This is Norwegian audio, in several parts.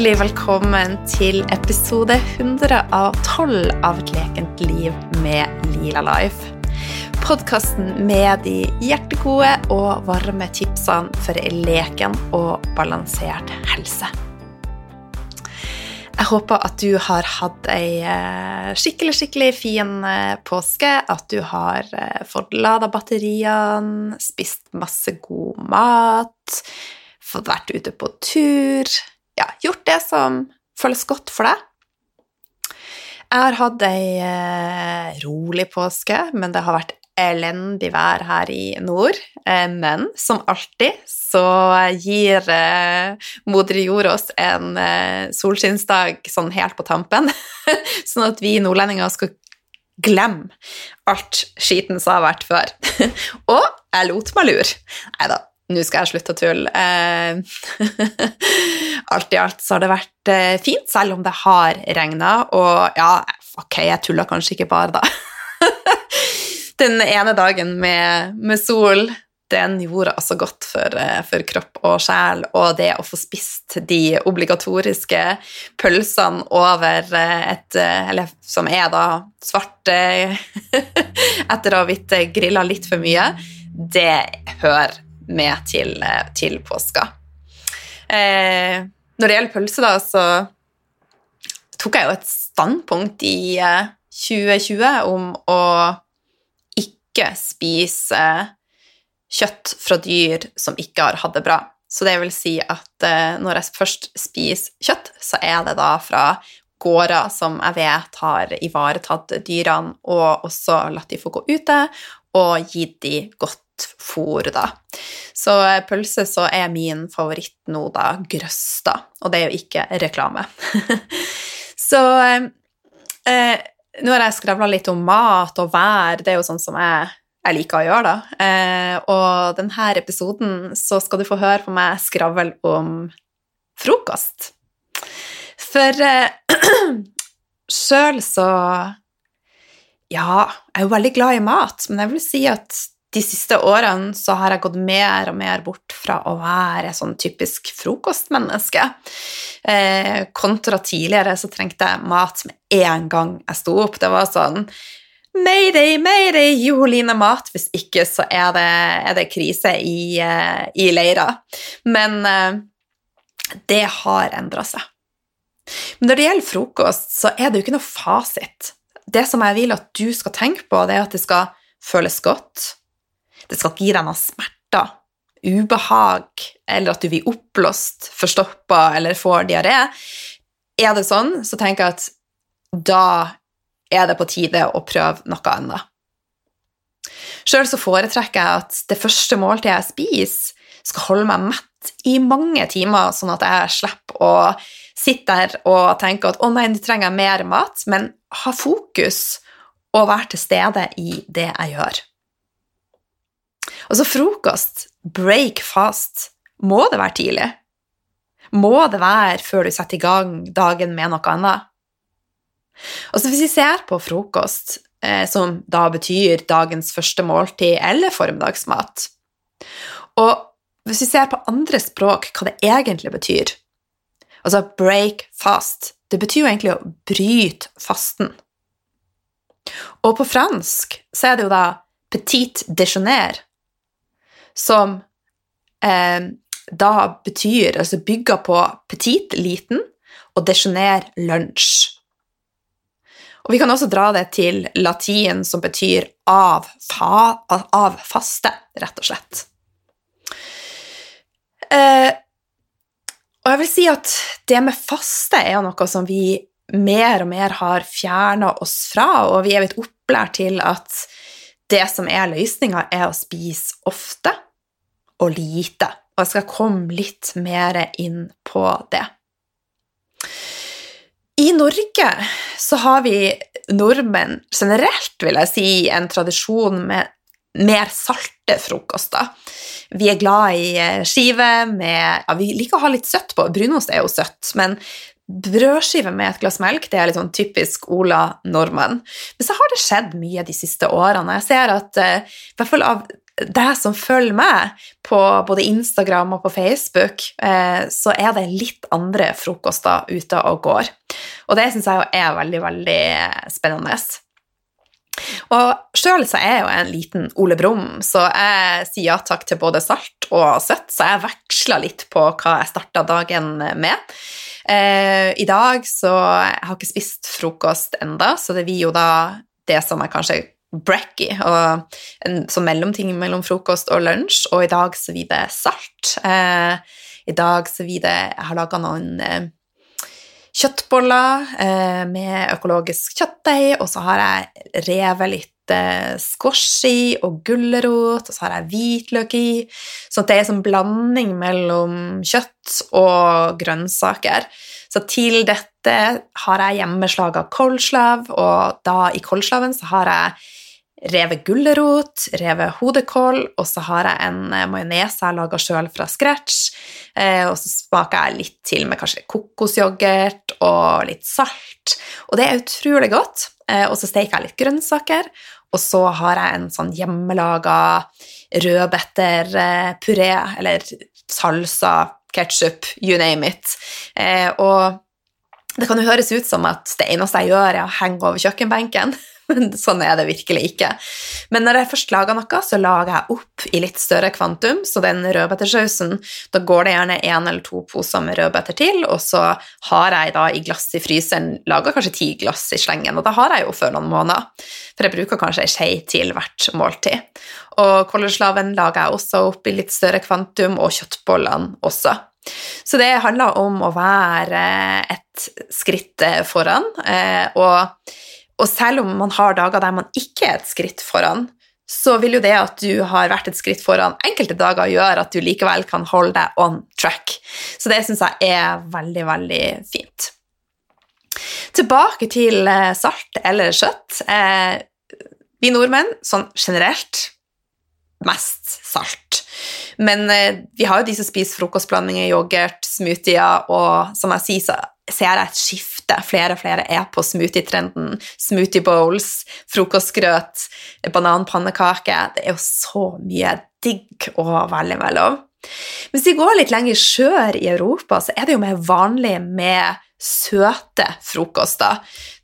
hjertelig velkommen til episode 112 av Et lekent liv med Lila Life. Podkasten med de hjertegode og varme tipsene for en leken og balansert helse. Jeg håper at du har hatt ei eh, skikkelig, skikkelig fin eh, påske. At du har eh, fått lada batteriene, spist masse god mat, fått vært ute på tur. Ja, gjort det som føles godt for deg. Jeg har hatt ei rolig påske, men det har vært elendig vær her i nord. Eh, men som alltid så gir eh, moder jord oss en eh, solskinnsdag sånn helt på tampen, sånn at vi nordlendinger skal glemme alt skiten som har vært før. Og jeg lot meg lure. Nei da, nå skal jeg slutte å tulle. alt i alt så har det vært fint, selv om det har regna. Og ja, ok, jeg tulla kanskje ikke bare, da den ene dagen med, med sol, den gjorde altså godt for, eh, for, kropp og sjel. Og det å få spist de obligatoriske pølsene over eh, et eh, Eller som er da svart etter å ha blitt grilla litt for mye, det hører med til, til påska. Eh, når det gjelder pølse, da, så tok jeg jo et standpunkt i 2020 om å ikke spise kjøtt fra dyr som ikke har hatt det bra. Så det vil si at eh, når jeg først spiser kjøtt, så er det da fra gårder som jeg vet har ivaretatt dyrene, og også latt de få gå ute, og gitt de godt fôr, da. Så eh, pølse så er min favoritt nå, da, grøsta, og det er jo ikke reklame. så eh, eh nå har jeg skravla litt om mat og vær, det er jo sånn som jeg, jeg liker å gjøre, da. Eh, og denne episoden så skal du få høre på meg skravle om frokost. For eh, sjøl så Ja, jeg er jo veldig glad i mat, men jeg vil si at de siste årene så har jeg gått mer og mer bort fra å være sånn typisk frokostmenneske. Eh, kontra tidligere så trengte jeg mat med en gang jeg sto opp. Det var sånn Mayday, mayday, Joline mat. Hvis ikke så er det, er det krise i, uh, i leira. Men eh, det har endra seg. Men når det gjelder frokost, så er det jo ikke noe fasit. Det som jeg vil at du skal tenke på, det er at det skal føles godt det skal ikke gi deg noen smerter, ubehag, eller at du blir oppblåst, forstoppa eller får diaré. Er det sånn, så tenker jeg at da er det på tide å prøve noe annet. Sjøl så foretrekker jeg at det første måltidet jeg spiser, skal holde meg mett i mange timer, sånn at jeg slipper å sitte der og tenke at 'å nei, nå trenger jeg mer mat', men ha fokus og være til stede i det jeg gjør. Altså frokost, break fast, må det være tidlig? Må det være før du setter i gang dagen med noe annet? Altså hvis vi ser på frokost, eh, som da betyr dagens første måltid eller formiddagsmat, og hvis vi ser på andre språk hva det egentlig betyr Altså break fast, det betyr jo egentlig å bryte fasten. Og på fransk så er det jo da petit déjeuner, som eh, da betyr, altså bygger på petit, liten, og desjoner, lunsj. Og vi kan også dra det til latin, som betyr av, fa, av faste, rett og slett. Eh, og jeg vil si at det med faste er noe som vi mer og mer har fjerna oss fra, og vi er blitt opplært til at det som er løsninga, er å spise ofte og lite. Og jeg skal komme litt mer inn på det. I Norge så har vi nordmenn generelt, vil jeg si, en tradisjon med mer salte frokoster. Vi er glad i skive med ja, Vi liker å ha litt søtt på. Brunost er jo søtt, men brødskive med et glass melk det er litt sånn typisk Ola Normann. Men så har det skjedd mye de siste årene. Jeg ser at uh, i hvert fall av deg som følger meg på både Instagram og på Facebook, eh, så er det litt andre frokoster ute og går. Og det syns jeg er veldig, veldig spennende. Og sjøl så er jeg jo en liten Ole Brumm, så jeg sier ja takk til både salt og søtt, så jeg veksler litt på hva jeg starta dagen med. Eh, I dag så Jeg har ikke spist frokost enda, så det blir jo da det som er kanskje brekky, og mellomting mellom frokost og lunsj, og i dag så blir det salt. Eh, I dag så blir det Jeg har laga noen eh, kjøttboller eh, med økologisk kjøttdeig, og så har jeg revet litt squash i og gulrot, og så har jeg hvitløk i. Så det er en sånn blanding mellom kjøtt og grønnsaker. Så til dette har jeg hjemmeslaga kålslav, og da i kålslaven så har jeg revet gulrot, revet hodekål, og så har jeg en eh, majones jeg laga sjøl fra scratch. Eh, og så smaker jeg litt til med kanskje kokosyoghurt og litt salt. Og det er utrolig godt. Eh, og så steker jeg litt grønnsaker, og så har jeg en sånn hjemmelaga rødbetterpuré, eller salsa, ketsjup, you name it. Og det kan jo høres ut som at det eneste jeg gjør, er å henge over kjøkkenbenken men sånn er det virkelig ikke. Men når jeg først lager noe, så lager jeg opp i litt større kvantum, så den rødbetersausen da går det gjerne én eller to poser med rødbeter til, og så har jeg da i glass i fryseren laga kanskje ti glass i slengen, og da har jeg jo før noen måneder, for jeg bruker kanskje ei skje til hvert måltid. Og kolderslaven lager jeg også opp i litt større kvantum, og kjøttbollene også. Så det handler om å være et skritt foran, eh, og og selv om man har dager der man ikke er et skritt foran, så vil jo det at du har vært et skritt foran enkelte dager, gjøre at du likevel kan holde deg on track. Så det syns jeg er veldig, veldig fint. Tilbake til eh, salt eller kjøtt. Eh, vi nordmenn, sånn generelt, mest salt. Men eh, vi har jo de som spiser frokostblandinger, yoghurt, smoothier, og som jeg sier, så ser jeg et skifte. Flere og flere er på smoothie-trenden. Smoothie bowls, frokostgrøt, bananpannekake. Det er jo så mye digg å velge mellom. Hvis vi går litt lenger sør i Europa, så er det jo mer vanlig med søte frokoster.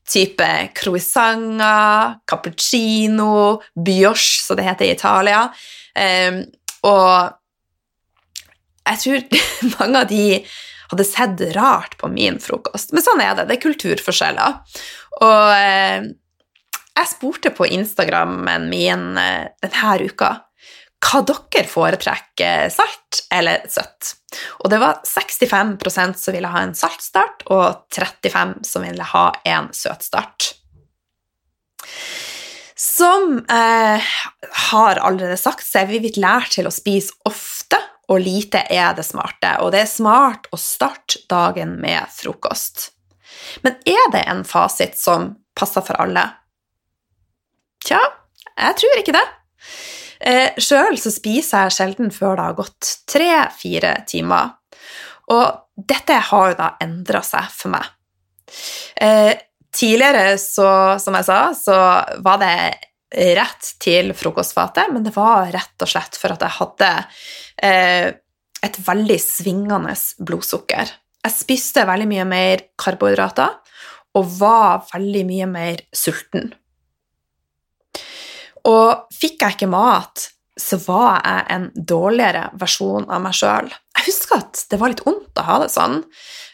Type croissanter, cappuccino, bioche, som det heter i Italia. Um, og jeg tror mange av de hadde sett rart på min frokost. Men sånn er det. Det er kulturforskjeller. Og eh, jeg spurte på Instagrammen min eh, denne uka hva dere foretrekker, salt eller søtt. Og det var 65% som ville ha en saltstart, og 35 som ville ha en søtstart. Som eh, har allerede sagt, så er vi blitt lært til å spise ofte og lite er det smarte, og det er smart å starte dagen med frokost. Men er det en fasit som passer for alle? Tja, jeg tror ikke det. Eh, Sjøl så spiser jeg sjelden før det har gått tre-fire timer, og dette har jo da endra seg for meg. Eh, tidligere, så, som jeg sa, så var det rett til frokostfatet, men det var rett og slett for at jeg hadde eh, et veldig svingende blodsukker. Jeg spiste veldig mye mer karbohydrater og var veldig mye mer sulten. Og fikk jeg ikke mat, så var jeg en dårligere versjon av meg sjøl. Jeg husker at det var litt vondt å ha det sånn.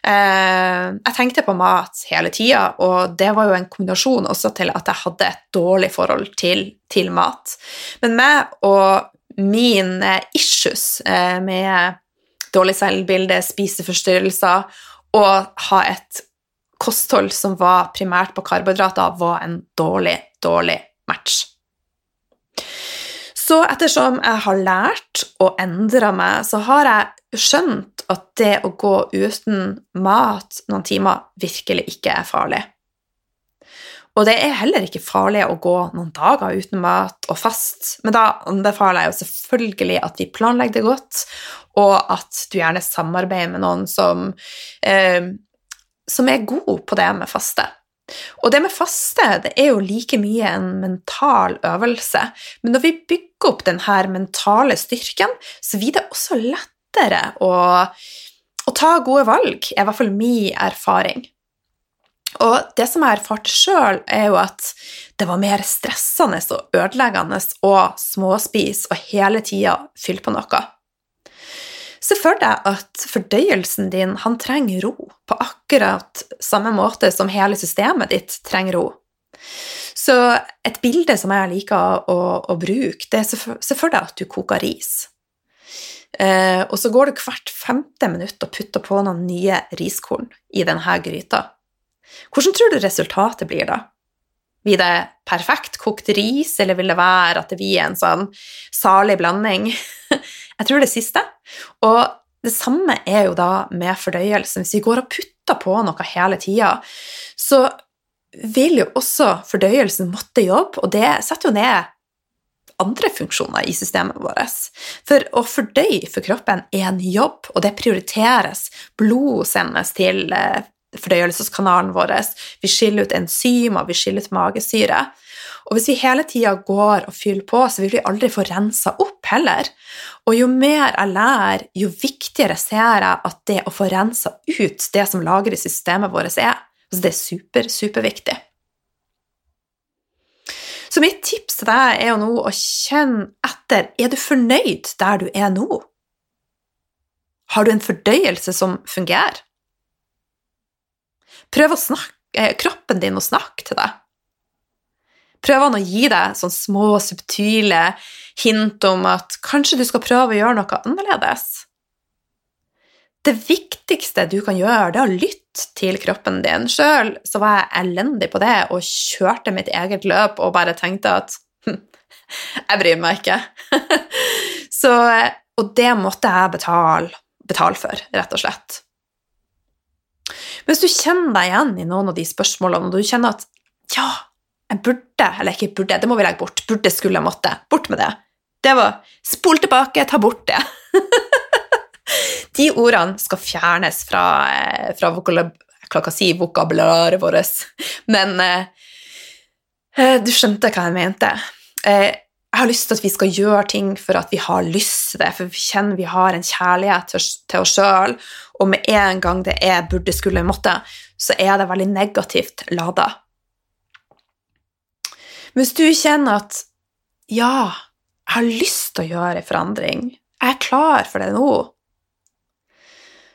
Eh, jeg tenkte på mat hele tida, og det var jo en kombinasjon også til at jeg hadde et dårlig forhold til, til mat. Men meg og mine issues eh, med dårlig selvbilde, spiseforstyrrelser og ha et kosthold som var primært på karbohydrater, var en dårlig, dårlig match. Så ettersom jeg har lært å endre meg, så har jeg skjønt at det å gå uten mat noen timer virkelig ikke er farlig. Og det er heller ikke farlig å gå noen dager uten mat og fast, men da anbefaler jeg jo selvfølgelig at vi planlegger det godt, og at du gjerne samarbeider med noen som, eh, som er god på det med faste. Og det med faste det er jo like mye en mental øvelse, men når vi bygger opp denne mentale styrken, så blir det også lettere å, å ta gode valg, er i hvert fall min erfaring. Og det som jeg har erfart sjøl, er jo at det var mer stressende og ødeleggende å småspise og hele tida fylle på noe. Se for deg at fordøyelsen din han trenger ro, på akkurat samme måte som hele systemet ditt trenger ro. Så et bilde som jeg liker å, å bruke, det er se for deg at du koker ris. Eh, og så går du hvert femte minutt og putter på noen nye riskorn i denne gryta. Hvordan tror du resultatet blir da? Blir det perfekt kokt ris, eller vil det være at det blir en sånn salig blanding? Jeg tror det siste. Og det samme er jo da med fordøyelsen. Hvis vi går og putter på noe hele tida, så vil jo også fordøyelsen måtte jobbe, og det setter jo ned andre funksjoner i systemet vårt. For å fordøye for kroppen er en jobb, og det prioriteres. Blod sendes til eh, fordøyelseskanalen vår, vi skiller ut enzymer, vi skiller ut magesyre. Og hvis vi hele tida går og fyller på, så vil vi aldri få rensa opp heller. Og jo mer jeg lærer, jo viktigere ser jeg at det å få rensa ut det som lagres i systemet vårt, er. Altså det er super, superviktig. Så mitt tips til deg er jo nå å kjenne etter. Er du fornøyd der du er nå? Har du en fordøyelse som fungerer? Prøv å snakke, eh, kroppen din å snakke til deg. Prøv han å gi deg sånn små, subtile hint om at kanskje du skal prøve å gjøre noe annerledes? Det viktigste du kan gjøre, det er å lytte til kroppen din. Sjøl så var jeg elendig på det og kjørte mitt eget løp og bare tenkte at hm, jeg bryr meg ikke. så, og det måtte jeg betale, betale for, rett og slett. Hvis du kjenner deg igjen i noen av de spørsmålene, og du kjenner at ja, jeg burde, eller ikke burde, det må vi legge bort, burde, skulle, måtte, bort med det. Det var spol tilbake, ta bort det. de ordene skal fjernes fra, eh, fra si vokabularet vårt, men eh, eh, du skjønte hva jeg mente. Eh, jeg har lyst til at vi skal gjøre ting for at vi har lyst til det, for vi kjenner vi har en kjærlighet til oss sjøl, og med en gang det er burde, skulle, måtte, så er det veldig negativt lada. Hvis du kjenner at ja, jeg har lyst til å gjøre en forandring, jeg er klar for det nå,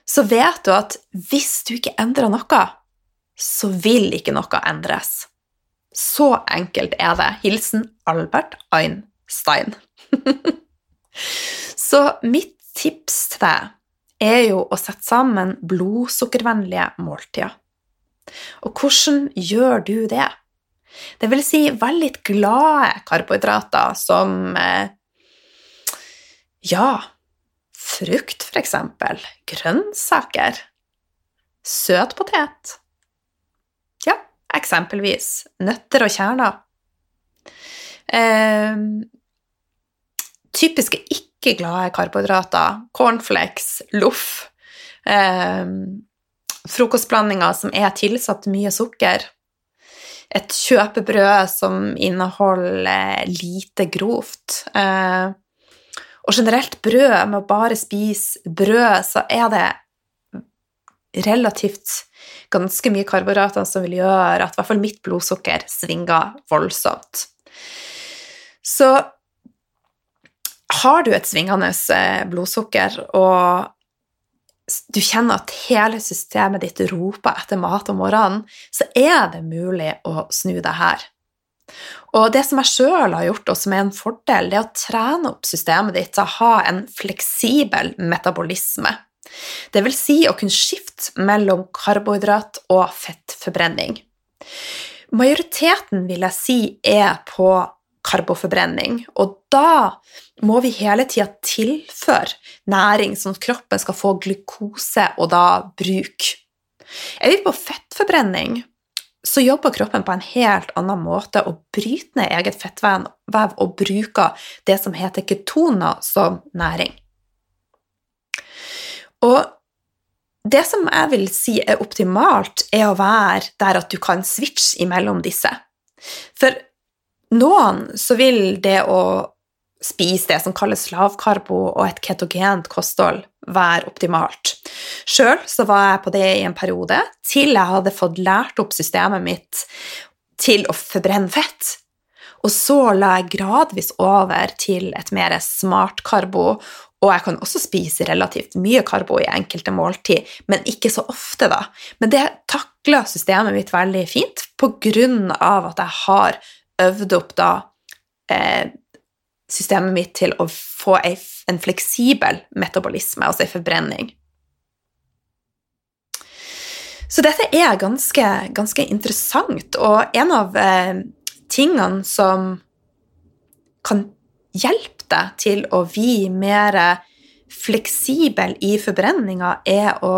så vet du at hvis du ikke endrer noe, så vil ikke noe endres. Så enkelt er det. Hilsen Albert Einstein. så mitt tips til deg er jo å sette sammen blodsukkervennlige måltider. Og hvordan gjør du det? Det vil si veldig glade karbohydrater som eh, ja, frukt, for eksempel, grønnsaker, søtpotet eksempelvis. Nøtter og kjerner. Eh, typiske ikke-glade karbohydrater, cornflakes, loff, eh, frokostblandinger som er tilsatt mye sukker, et kjøpebrød som inneholder lite grovt. Eh, og generelt brød, med å bare spise brød, så er det relativt ganske mye karbohydrater som vil gjøre at i hvert fall mitt blodsukker svinger voldsomt. Så har du et svingende eh, blodsukker, og du kjenner at hele systemet ditt roper etter mat om morgenen, så er det mulig å snu det her. Og det som jeg sjøl har gjort, og som er en fordel, det er å trene opp systemet ditt til å ha en fleksibel metabolisme. Det vil si å kunne skifte mellom karbohydrat og fettforbrenning. Majoriteten vil jeg si er på karboforbrenning, og da må vi hele tida tilføre næring sånn at kroppen skal få glukose og da bruk. Er vi på fettforbrenning, så jobber kroppen på en helt annen måte og bryter ned eget fettvev og bruker det som heter ketoner som næring. Og det som jeg vil si er optimalt, er å være der at du kan switche imellom disse. For noen så vil det å spise det som kalles lavkarbo og et ketogent kosthold, være optimalt. Sjøl så var jeg på det i en periode, til jeg hadde fått lært opp systemet mitt til å forbrenne fett. Og så la jeg gradvis over til et mer smart karbo, og jeg kan også spise relativt mye karbo i enkelte måltid, men ikke så ofte, da. Men det takla systemet mitt veldig fint på grunn av at jeg har øvd opp da eh, systemet mitt til å få en fleksibel metabolisme, altså en forbrenning. Så dette er ganske, ganske interessant, og en av eh, tingene som kan hjelpe deg til å bli mer fleksibel i forbrenninga, er å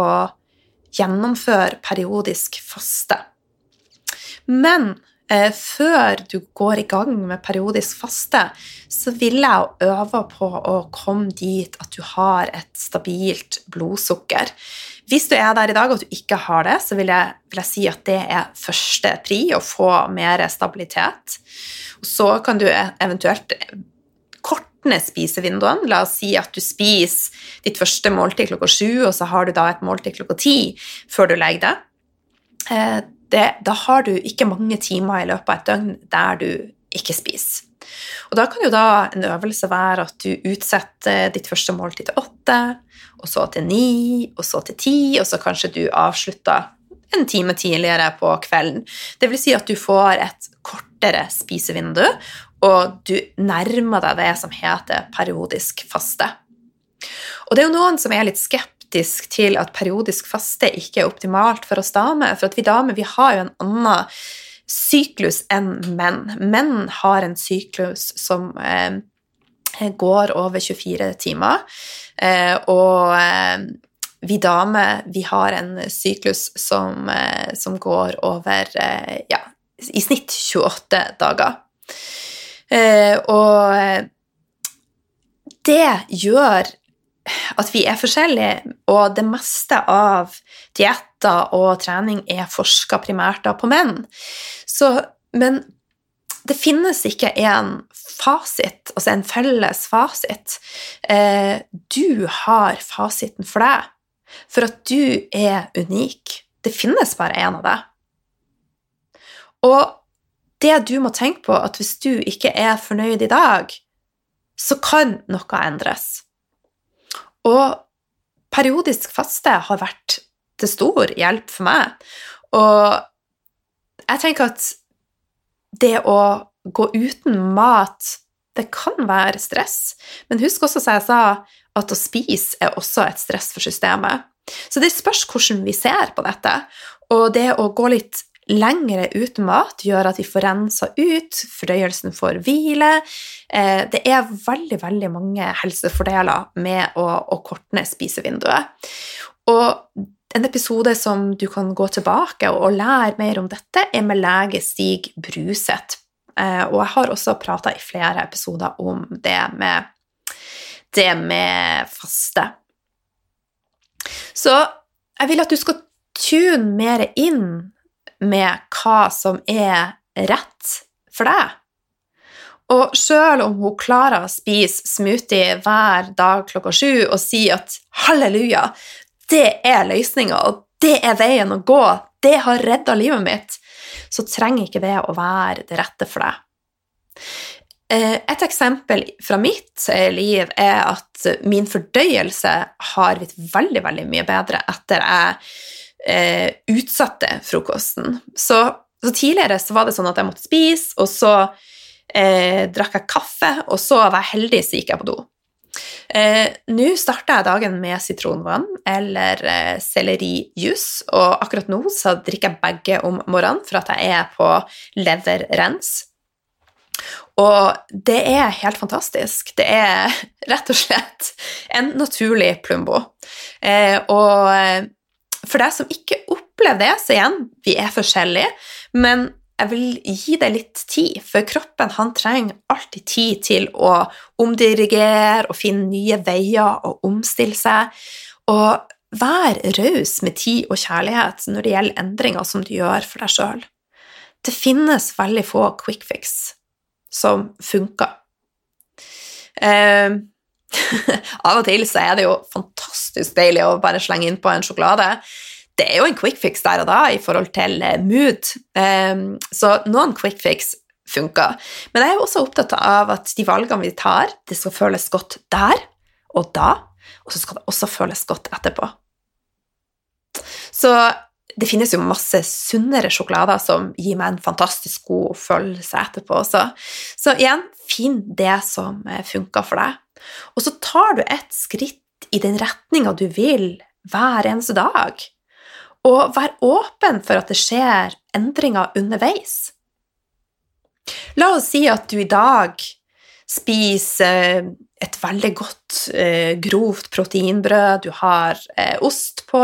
gjennomføre periodisk faste. Men før du går i gang med periodisk faste, så vil jeg øve på å komme dit at du har et stabilt blodsukker. Hvis du er der i dag og du ikke har det, så vil jeg, vil jeg si at det er første pri, å få mer stabilitet. Så kan du e-, eventuelt kortne spisevinduene. La oss si at du spiser ditt første måltid klokka sju, og så har du da et måltid klokka ti før du legger deg. Det, da har du ikke mange timer i løpet av et døgn der du ikke spiser. Og da kan jo da en øvelse være at du utsetter ditt første måltid til åtte, og så til ni, og så til ti, og så kanskje du avslutter en time tidligere på kvelden. Det vil si at du får et kortere spisevindu, og du nærmer deg det som heter periodisk faste. Og det er jo noen som er litt skeptiske skeptisk til at periodisk faste ikke er optimalt for oss damer. For at vi damer vi har jo en annen syklus enn menn. Menn har en syklus som eh, går over 24 timer. Eh, og eh, vi damer vi har en syklus som, eh, som går over eh, ja, i snitt 28 dager. Eh, og det gjør at vi er forskjellige, og det meste av dietter og trening er forska primært da på menn. Så, men det finnes ikke en fasit, altså en felles fasit. Eh, du har fasiten for deg, for at du er unik. Det finnes bare én av deg. Og det du må tenke på, at hvis du ikke er fornøyd i dag, så kan noe endres. Og periodisk faste har vært til stor hjelp for meg. Og jeg tenker at det å gå uten mat, det kan være stress. Men husk også, som jeg sa, at å spise er også et stress for systemet. Så det spørs hvordan vi ser på dette. Og det å gå litt lengre uten mat gjør at vi får rensa ut, fordøyelsen får hvile. Eh, det er veldig, veldig mange helsefordeler med å, å korte ned spisevinduet. Og en episode som du kan gå tilbake og, lære mer om dette, er med lege Stig Bruseth. Eh, og jeg har også prata i flere episoder om det med, det med faste. Så jeg vil at du skal tune mer inn med hva som er rett for deg. Og sjøl om hun klarer å spise smoothie hver dag klokka sju og si at halleluja, det er løsninga, og det er veien å gå, det har redda livet mitt, så trenger ikke det å være det rette for deg. Eh, et eksempel fra mitt eh, liv er at min fordøyelse har blitt veldig, veldig mye bedre etter jeg eh, utsatte frokosten. Så, så, tidligere så var det sånn at jeg måtte spise, og så eh, drakk jeg kaffe, og så var jeg heldig, så gikk jeg på do. Eh, nå starter jeg dagen med sitronvann eller eh, sellerijus, og akkurat nå så drikker jeg begge om morgenen for at jeg er på leverrens. Og det er helt fantastisk. Det er rett og slett en naturlig Plumbo. Eh, og eh, for deg som ikke opplever det, så igjen, vi er forskjellige, men jeg vil gi deg litt tid, for kroppen han trenger alltid tid til å omdirigere og finne nye veier og omstille seg. Og vær raus med tid og kjærlighet når det gjelder endringer som du gjør for deg sjøl. Det finnes veldig få quick fix som funker. Eh, av og til så er det jo fantastisk deilig å bare slenge innpå en sjokolade. Det er jo en quick fix der og da i forhold til eh, mood, eh, så noen quick fix funker. Men jeg er jo også opptatt av at de valgene vi tar, det skal føles godt der og da, og så skal det også føles godt etterpå. Så det finnes jo masse sunnere sjokolader som gir meg en fantastisk god følelse etterpå også. Så igjen, finn det som eh, funker for deg. Og så tar du et skritt i den retninga du vil hver eneste dag. Og vær åpen for at det skjer endringer underveis. La oss si at du i dag spiser et veldig godt, eh, grovt proteinbrød, du har eh, ost på,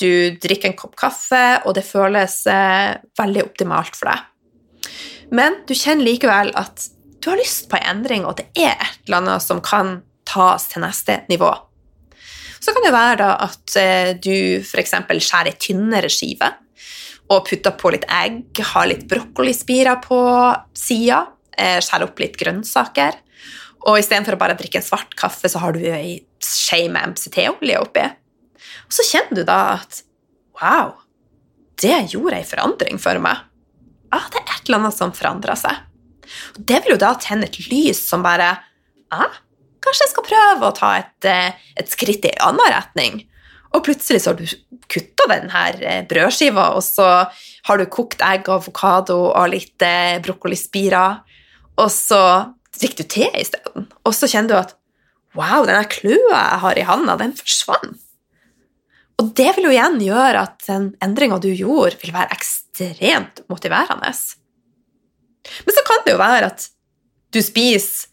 du drikker en kopp kaffe, og det føles eh, veldig optimalt for deg. Men du kjenner likevel at du har lyst på en endring, og det er et eller annet som kan tas til neste nivå. Så kan det være da at eh, du f.eks. skjærer ei tynnere skive og putter på litt egg, har litt brokkolispirer på sida, eh, skjærer opp litt grønnsaker. Og istedenfor å bare drikke en svart kaffe, så har du ei skje med MCT-olje oppi. Og så kjenner du da at wow, det gjorde ei forandring for meg. Ja, det er et eller annet som forandra seg. Det vil jo da tenne et lys som bare ah, Kanskje jeg skal prøve å ta et, eh, et skritt i en annen retning. Og plutselig så har du kutta denne eh, brødskiva, og så har du kokt egg, avokado og litt eh, brokkolispirer, og så drikker du te isteden. Og så kjenner du at wow, den kløa jeg har i handa, den forsvant. Og det vil jo igjen gjøre at den endringa du gjorde, vil være ekstremt motiverende. Men så kan det jo være at du spiser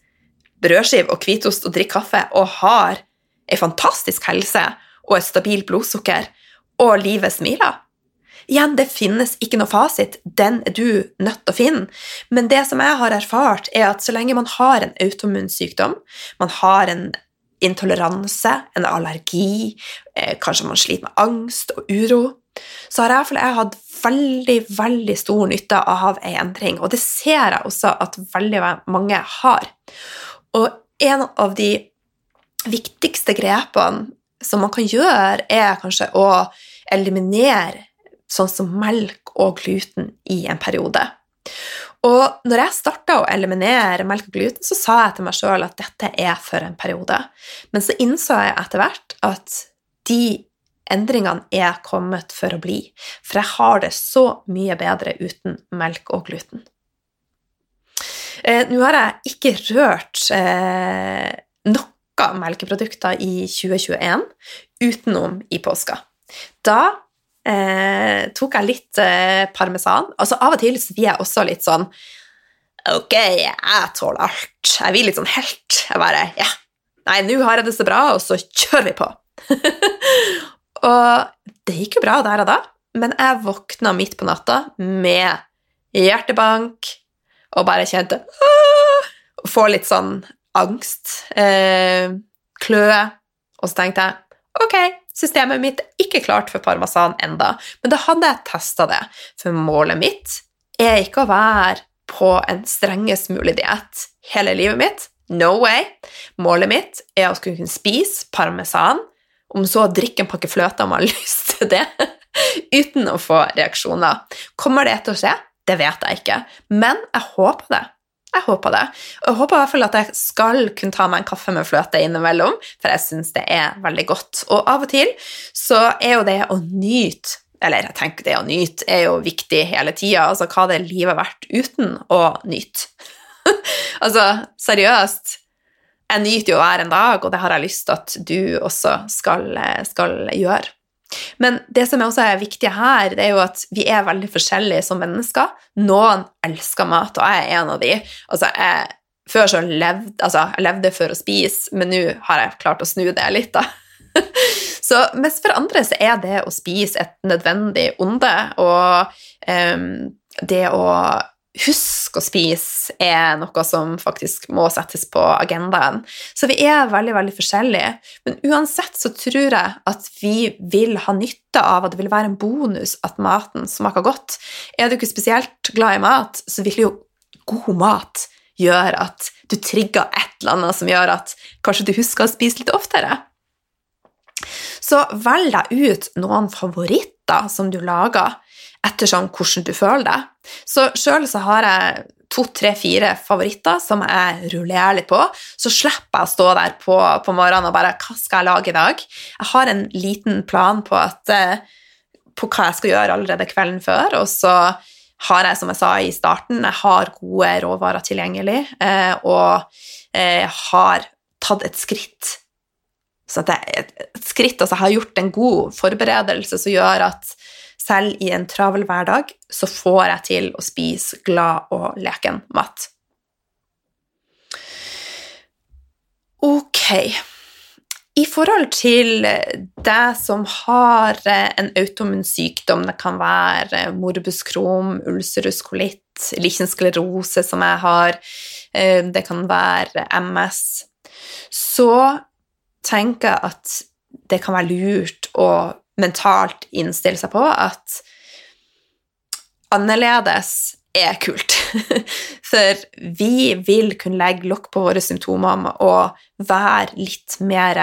brødskive og hvitost og drikker kaffe og har ei fantastisk helse og et stabilt blodsukker, og livet smiler. Igjen, det finnes ikke noe fasit, den er du nødt til å finne. Men det som jeg har erfart, er at så lenge man har en autoimmunsykdom, man har en intoleranse, en allergi, eh, kanskje man sliter med angst og uro, så har jeg, jeg hatt veldig, veldig stor nytte av ei endring, og det ser jeg også at veldig mange har. Og en av de viktigste grepene som man kan gjøre, er kanskje å eliminere sånn som melk og gluten i en periode. Og når jeg starta å eliminere melk og gluten, så sa jeg til meg sjøl at dette er for en periode. Men så innså jeg etter hvert at de endringene er kommet for å bli. For jeg har det så mye bedre uten melk og gluten. Eh, nå har jeg ikke rørt eh, noe melkeprodukter i 2021 utenom i påska. Da eh, tok jeg litt eh, parmesan. Altså Av og til så blir jeg også litt sånn Ok, jeg tåler alt. Jeg blir litt sånn helt. Jeg bare Ja, nei, nå har jeg det så bra, og så kjører vi på. og det gikk jo bra der og da, men jeg våkna midt på natta med hjertebank og bare kjente Og Få litt sånn angst. Eh, kløe. Og så tenkte jeg ok, Systemet mitt er ikke klart for parmesan enda, men da hadde jeg testa det, for målet mitt er ikke å være på en strengest mulig diett hele livet mitt. No way. Målet mitt er å skulle kunne spise parmesan, om så å drikke en pakke fløte om man har lyst til det, uten å få reaksjoner. Kommer det til å skje? Det vet jeg ikke, men jeg håper det. Jeg håper det. Og jeg håper i hvert fall at jeg skal kunne ta meg en kaffe med fløte innimellom, for jeg syns det er veldig godt. Og av og til så er jo det å nyte Eller jeg tenker det å nyte er jo viktig hele tida. Altså hva hadde livet vært uten å nyte? altså, seriøst. Jeg nyter jo hver en dag, og det har jeg lyst til at du også skal, skal gjøre. Men det som også er viktig her, det er jo at vi er veldig forskjellige som mennesker. Noen elsker mat, og jeg er en av de. Altså, jeg, før så levde altså, jeg levde for å spise, men nå har jeg klart å snu det litt, da. så, mens for andre så er det å spise et nødvendig onde, og um, det å husk å spise er noe som faktisk må settes på agendaen. Så vi er veldig, veldig forskjellige. Men uansett så tror jeg at vi vil ha nytte av at det vil være en bonus at maten smaker godt. Er du ikke spesielt glad i mat, så vil jo god mat gjøre at du trigger et eller annet som gjør at kanskje du husker å spise litt oftere. Så velg deg ut noen favoritter som du lager, ettersom hvordan du føler deg. Så sjøl så har jeg to, tre, fire favoritter som jeg rullerer litt på. Så slipper jeg å stå der på, på, morgenen og bare Hva skal jeg lage i dag? Jeg har en liten plan på, at, eh, på hva jeg skal gjøre allerede kvelden før, og så har jeg, som jeg sa i starten, jeg har gode råvarer tilgjengelig, eh, og jeg har tatt et skritt så at jeg, et skritt, altså jeg har gjort en god forberedelse som gjør at selv i en travel hverdag så får jeg til å spise glad og leken mat. Ok. I forhold til deg som har en automun sykdom, det kan være morbus krom, ulcerus kolitt, lichen sklerose, som jeg har, eh, det kan være MS, så tenker jeg at det kan være lurt å mentalt innstille seg på at annerledes er kult. For vi vil kunne legge lokk på våre symptomer og være litt mer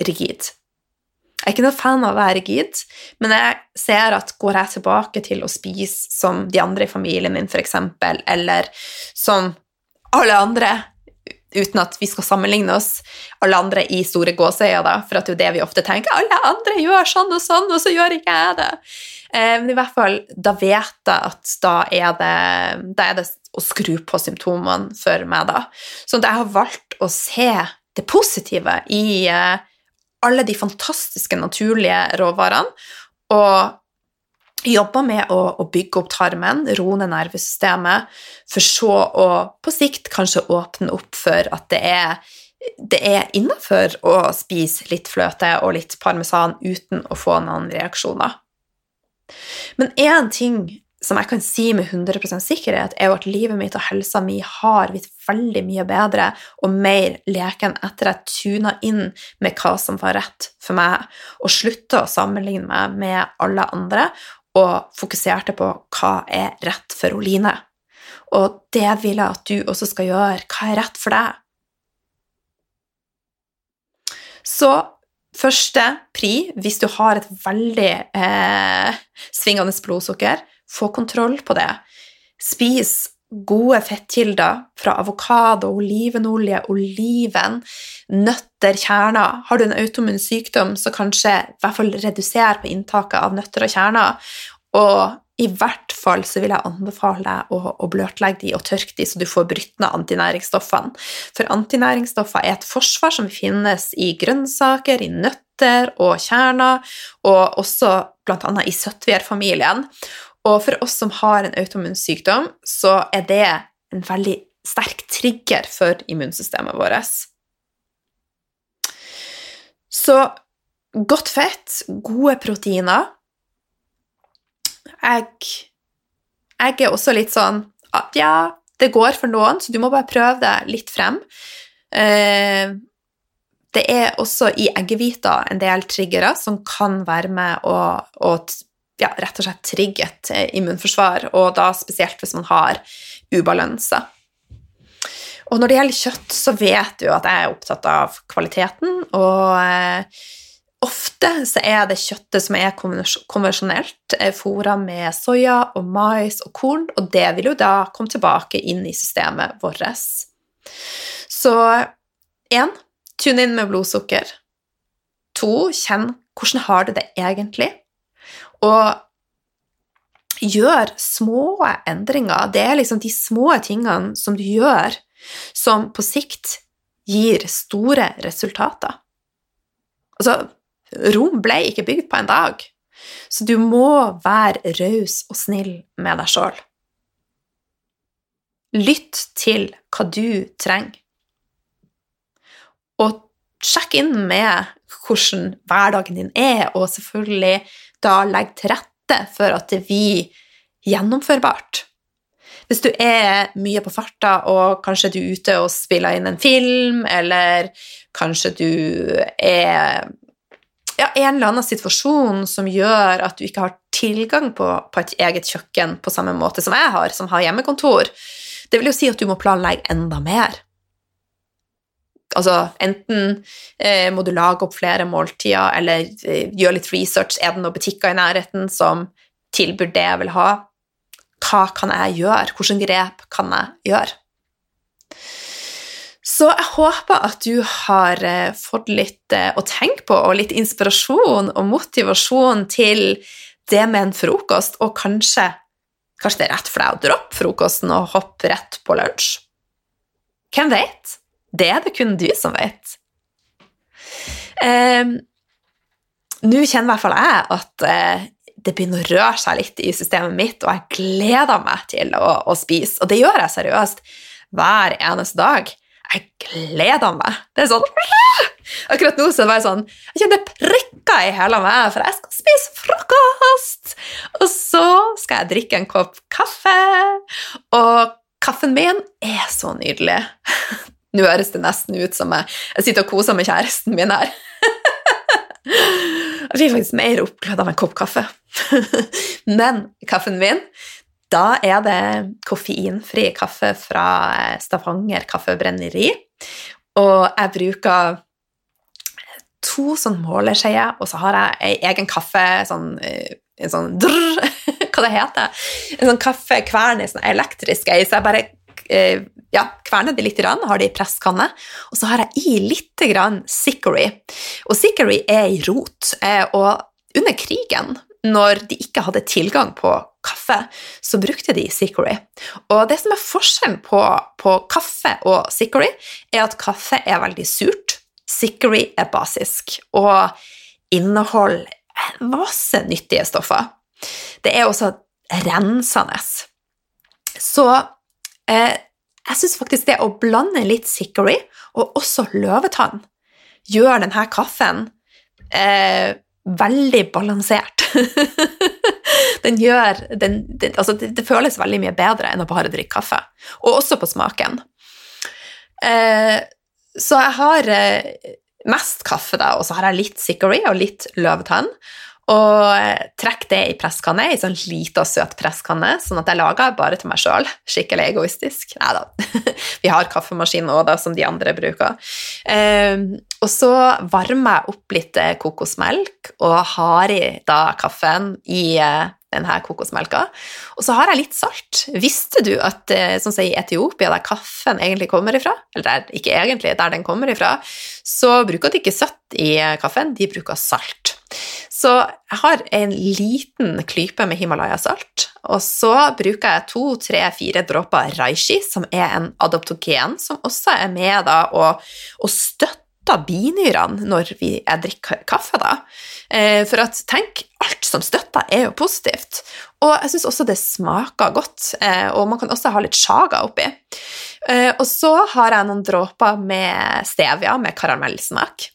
rigid. Jeg er ikke noe fan av å være rigid, men jeg ser at går jeg tilbake til å spise som de andre i familien min, f.eks., eller som alle andre uten at vi skal sammenligne oss alle andre i store gåseøyne, da, for det er jo det vi ofte tenker. Alle andre gjør sånn og sånn, og så gjør ikke jeg det. Eh, men i hvert fall, da vet jeg at da er det, da er det å skru på symptomene for meg, da. Så jeg har valgt å se det positive i eh, alle de fantastiske naturlige råvarene, og jobber med å, å, bygge opp tarmen, roe ned nervesystemet, for så å på sikt kanskje åpne opp for at det er, det er innafor å spise litt fløte og litt parmesan uten å få noen reaksjoner. Men én ting som jeg kan si med 100 sikkerhet, er jo at livet mitt og helsa mi har blitt veldig mye bedre og mer leken etter jeg tuna inn med hva som var rett for meg, og slutta å sammenligne meg med alle andre, og fokuserte på hva er rett for Oline. Og det vil jeg at du også skal gjøre. Hva er rett for deg? Så første pri, hvis du har et veldig eh, svingende blodsukker, få kontroll på det. Spis gode fettkilder fra avokado, olivenolje, oliven, nøtter, kjerner. Har du en automun sykdom, så kanskje i hvert fall redusere på inntaket av nøtter og kjerner. Og i hvert fall så vil jeg anbefale deg å, å bløtlegge de og tørke de, så du får brytt ned antinæringsstoffene. For antinæringsstoffer er et forsvar som finnes i grønnsaker, i nøtter og kjerner, og også bl.a. i søttvierfamilien. Og for oss som har en autoimmun sykdom, så er det en veldig sterk trigger for immunsystemet vårt. Så godt fett, gode proteiner jeg, jeg er også litt sånn at ja, det går for noen, så du må bare prøve det litt frem. Eh, det er også i eggehvita en del triggere som kan være med å, å ja, rett og slett trigge et eh, immunforsvar, og da spesielt hvis man har ubalanse. Og når det gjelder kjøtt, så vet du at jeg er opptatt av kvaliteten, og eh, ofte så er det kjøttet som er konvensjonelt, fôra med soya og mais og korn, og det vil jo da komme tilbake inn i systemet vårt. Så én tune inn med blodsukker. To kjenn hvordan har du det egentlig? Og gjør små endringer. Det er liksom de små tingene som du gjør, som på sikt gir store resultater. Altså, Rom ble ikke bygd på en dag, så du må være raus og snill med deg sjøl. Lytt til hva du trenger, og sjekk inn med hvordan hverdagen din er, og selvfølgelig da legg til rette for at det blir gjennomførbart. Hvis du er mye på farta, og kanskje du er ute og spiller inn en film, eller kanskje du er ja, en eller annen situasjon som gjør at du ikke har tilgang på, på, et eget kjøkken på samme måte som jeg har, som har hjemmekontor, det vil jo si at du må planlegge enda mer. Altså, enten eh, må du lage opp flere måltider, eller eh, gjøre litt research. Er det noen butikker i nærheten som tilbyr det jeg vil ha? Hva kan jeg gjøre? Hvilke grep kan jeg gjøre? Så jeg håper at du har eh, fått litt eh, å tenke på, og litt inspirasjon og motivasjon til det med en frokost, og kanskje, kanskje det er rett for deg å droppe frokosten og hoppe rett på lunsj. Hvem vet? Det er det kun du som vet. Eh, Nå kjenner i hvert fall jeg at eh, det begynner å røre seg litt i systemet mitt, og jeg gleder meg til å, å spise. Og det gjør jeg seriøst hver eneste dag. Jeg gleder meg. Det er sånn Akkurat nå så er det bare sånn Jeg kjenner prikker i hele meg, for jeg skal spise frokost! Og så skal jeg drikke en kopp kaffe, og kaffen min er så nydelig. Nå høres det nesten ut som jeg, jeg sitter og koser med kjæresten min her. Jeg blir faktisk mer oppglødd av en kopp kaffe. Men kaffen min, da er det koffeinfri kaffe fra Stavanger Kaffebrenneri. Og jeg bruker to sånn måleskjeer, og så har jeg ei egen kaffe sånn, en sånn drrr, Hva det heter En sånn kaffekvern i sånn elektrisk ei, så jeg bare eh, ja, kverner det litt, har det i presskanne. Og så har jeg i litt grann Sickory. Og sikkery er ei rot. Eh, og under krigen, når de ikke hadde tilgang på kaffe, så brukte de sikkery. Og det som er forskjellen på, på kaffe og sikkery, er at kaffe er veldig surt. Sikkery er basisk og inneholder masse nyttige stoffer. Det er også rensende. Så jeg syns faktisk det å blande litt Sickory og også løvetann gjør denne kaffen eh, veldig balansert. den gjør den, den, altså det, det, føles veldig mye bedre enn å bare drikke kaffe. Og også på smaken. Eh, så jeg har eh, mest kaffe, da, og så har jeg litt Sickory og litt løvetann. Og eh, trekk det i presskanne, i sånn lita, søt presskanne, sånn at jeg lager bare til meg sjøl. Skikkelig egoistisk. Nei da. Vi har kaffemaskin òg, da, som de andre bruker. Eh, og så varmer jeg opp litt eh, kokosmelk og har i da kaffen i eh, denne kokosmelka. Og så har jeg litt salt. Visste du at sånn i Etiopia, der kaffen egentlig kommer ifra, eller der, ikke egentlig, der den kommer ifra, så bruker de ikke søtt i eh, kaffen, de bruker salt. Så jeg har en liten klype med Himalaya-salt, og så bruker jeg to, tre, fire dråper reishi, som er en adoptogen, som også er med da og, og støtter binyrene når vi, jeg drikker kaffe. da. Eh, for at, tenk, alt som støtter, er jo positivt. Og jeg syns også det smaker godt, eh, og man kan også ha litt sjaga oppi. Eh, og så har jeg noen dråper med stevia med karamellsmak.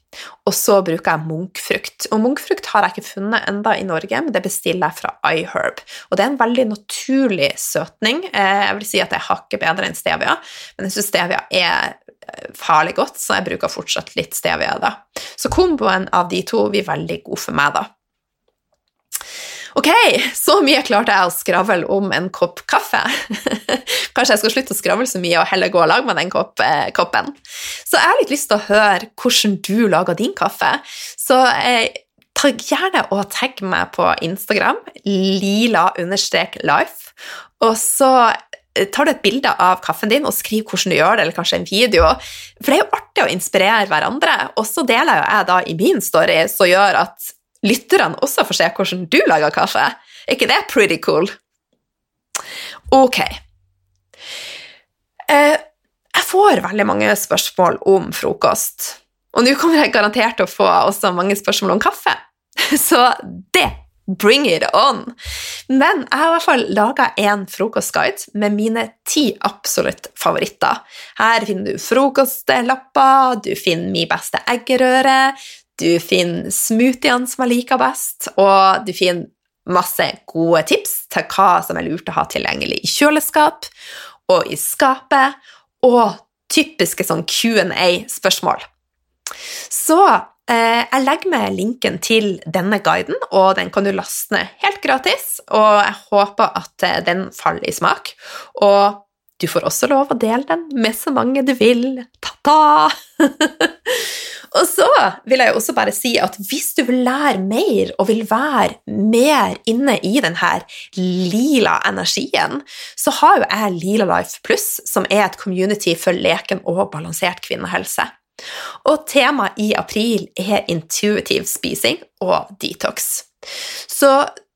Og så bruker jeg munkfrukt. Og munkfrukt har jeg ikke funnet enda i Norge, men det bestiller jeg fra iHerb. Og det er en veldig naturlig søtning. Eh, jeg vil si at det er hakket bedre enn stevia, men jeg syns stevia er eh, farlig godt, så jeg bruker fortsatt litt stevia da. Så komboen av de to blir veldig god for meg, da. Ok, så mye klarte jeg å skravle om en kopp kaffe. Kanskje jeg skal slutte å skravle så mye og heller gå og lage meg den kopp, eh, koppen. Så jeg har litt lyst til å høre hvordan du lager din kaffe. Så eh, ta gjerne og tagg meg på Instagram, lila-life, og så eh, tar du et bilde av kaffen din og skriv hvordan du gjør det, eller kanskje en video. For det er jo artig å inspirere hverandre. Og så deler jo jeg da i min story, som gjør at lytterne også får se hvordan du lager kaffe. Er ikke det pretty cool? Ok. Eh, jeg får veldig mange spørsmål om frokost. Og nå kommer jeg garantert til å få også mange spørsmål om kaffe. Så det Bring it on! Men jeg har i hvert fall laga en frokostguide med mine ti absolutt favoritter. Her finner du frokostlapper, du finner min beste eggerøre, du finner smoothiene som jeg liker best, og du finner masse gode tips til hva som er lurt å ha tilgjengelig i kjøleskap og i skapet, og typiske sånn Q&A-spørsmål. Så eh, jeg legger med linken til denne guiden, og den kan du laste ned helt gratis. Og jeg håper at eh, den faller i smak. Og du får også lov å dele den med så mange du vil. Ta-ta! og så vil jeg også bare si at hvis du vil lære mer og vil være mer inne i denne lila energien, så har jo jeg Lila Life Pluss, som er et community for leken og balansert kvinnehelse. Og temaet i april er intuitiv spising og detox. Så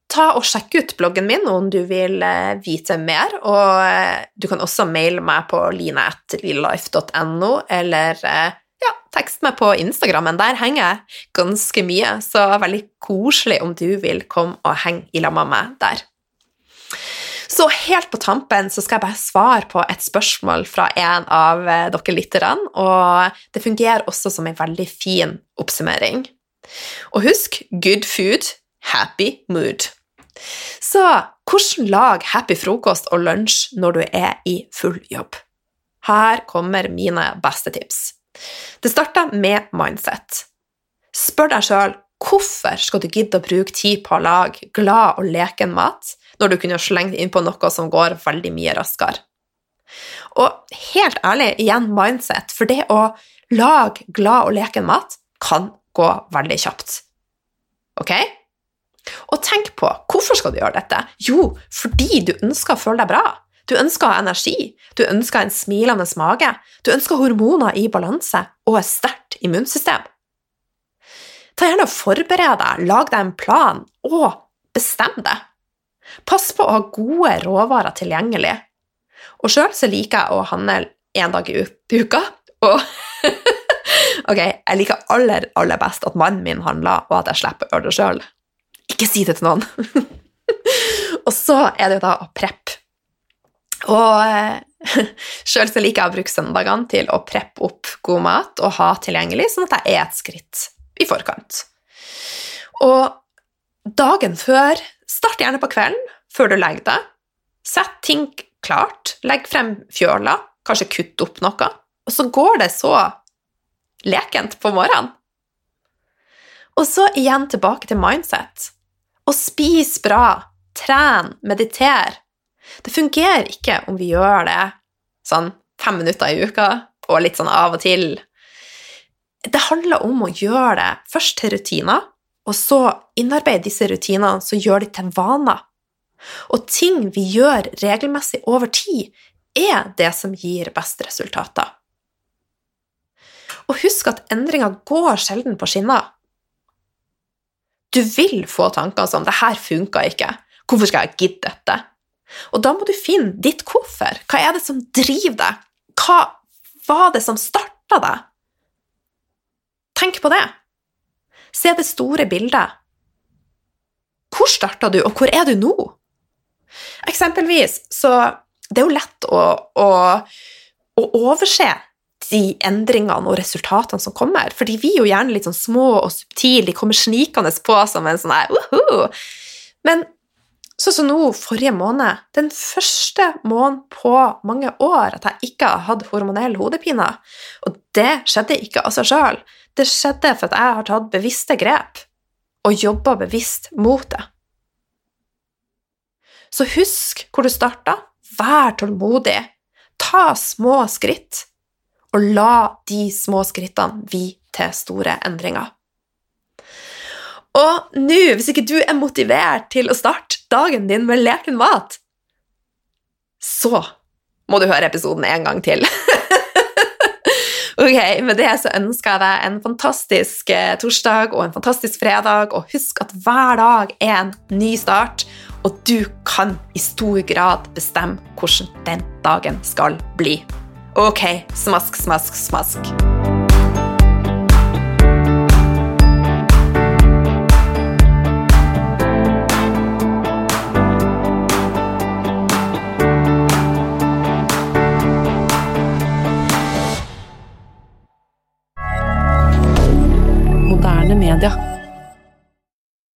ta og sjekk ut bloggen min om du vil eh, vite mer. Og eh, du kan også maile meg på line.lillelife.no, eller eh, ja, tekst meg på Instagrammen. Der henger jeg ganske mye, så veldig koselig om du vil komme og henge i lag med meg der. Så helt på tampen så skal jeg bare svare på et spørsmål fra en av dere lytterne, og det fungerer også som en veldig fin oppsummering. Og husk good food, happy mood. Så hvordan lag happy frokost og lunsj når du er i full jobb? Her kommer mine beste tips. Det starter med mindset. Spør deg sjøl hvorfor skal du gidde å bruke tid på å lage glad og leken mat når du kunne slengt innpå noe som går veldig mye raskere? Og helt ærlig, igjen mindset, for det å lage glad og leken mat kan gå veldig kjapt. Ok? Og tenk på hvorfor skal du gjøre dette? Jo, fordi du ønsker å føle deg bra. Du ønsker å ha energi, du ønsker en smilende mage, du ønsker hormoner i balanse og et sterkt immunsystem. Ta gjerne og Forbered deg, lag deg en plan, og bestem det. Pass på å ha gode råvarer tilgjengelig. Og sjøl så liker jeg å handle én dag i uka, og Ok, jeg liker aller, aller best at mannen min handler, og at jeg slipper å gjøre det sjøl. Ikke si det til noen! og så er det jo da å preppe. Og eh, sjøl så liker jeg å bruke søndagene til å preppe opp god mat og ha tilgjengelig, sånn at jeg er et skritt i forkant. Og dagen før Start gjerne på kvelden, før du legger deg. Sett ting klart. Legg frem fjøla, kanskje kutt opp noe. Og så går det så lekent på morgenen. Og så igjen tilbake til mindset. Og spis bra, tren, mediter. Det fungerer ikke om vi gjør det sånn fem minutter i uka og litt sånn av og til. Det handler om å gjøre det først til rutiner, og så innarbeide disse rutinene så gjør de til vaner. Og ting vi gjør regelmessig over tid, er det som gir best resultater. Og husk at endringer går sjelden på skinner. Du vil få tanker som 'det her funka ikke', hvorfor skal jeg gidde dette? Og da må du finne ditt hvorfor. Hva er det som driver deg? Hva var det som starta deg? Tenk på det. Se det store bildet. Hvor starta du, og hvor er du nå? Eksempelvis så Det er jo lett å, å, å overse de endringene og resultatene som kommer. Fordi vi er jo gjerne litt sånn små og subtile, de kommer snikende på som en sånn her Men sånn som nå forrige måned, den første måneden på mange år at jeg ikke har hatt hormonell hodepine. Og det skjedde ikke av seg sjøl. Det skjedde for at jeg har tatt bevisste grep og jobba bevisst mot det. Så husk hvor du starta. Vær tålmodig. Ta små skritt og la de små skrittene bli til store endringer. Og nå, hvis ikke du er motivert til å starte dagen din med leken mat, så må du høre episoden en gang til. ok, Med det så ønsker jeg deg en fantastisk eh, torsdag og en fantastisk fredag, og husk at hver dag er en ny start, og du kan i stor grad bestemme hvordan den dagen skal bli. Ok, smask, smask, smask. hebdomadaire.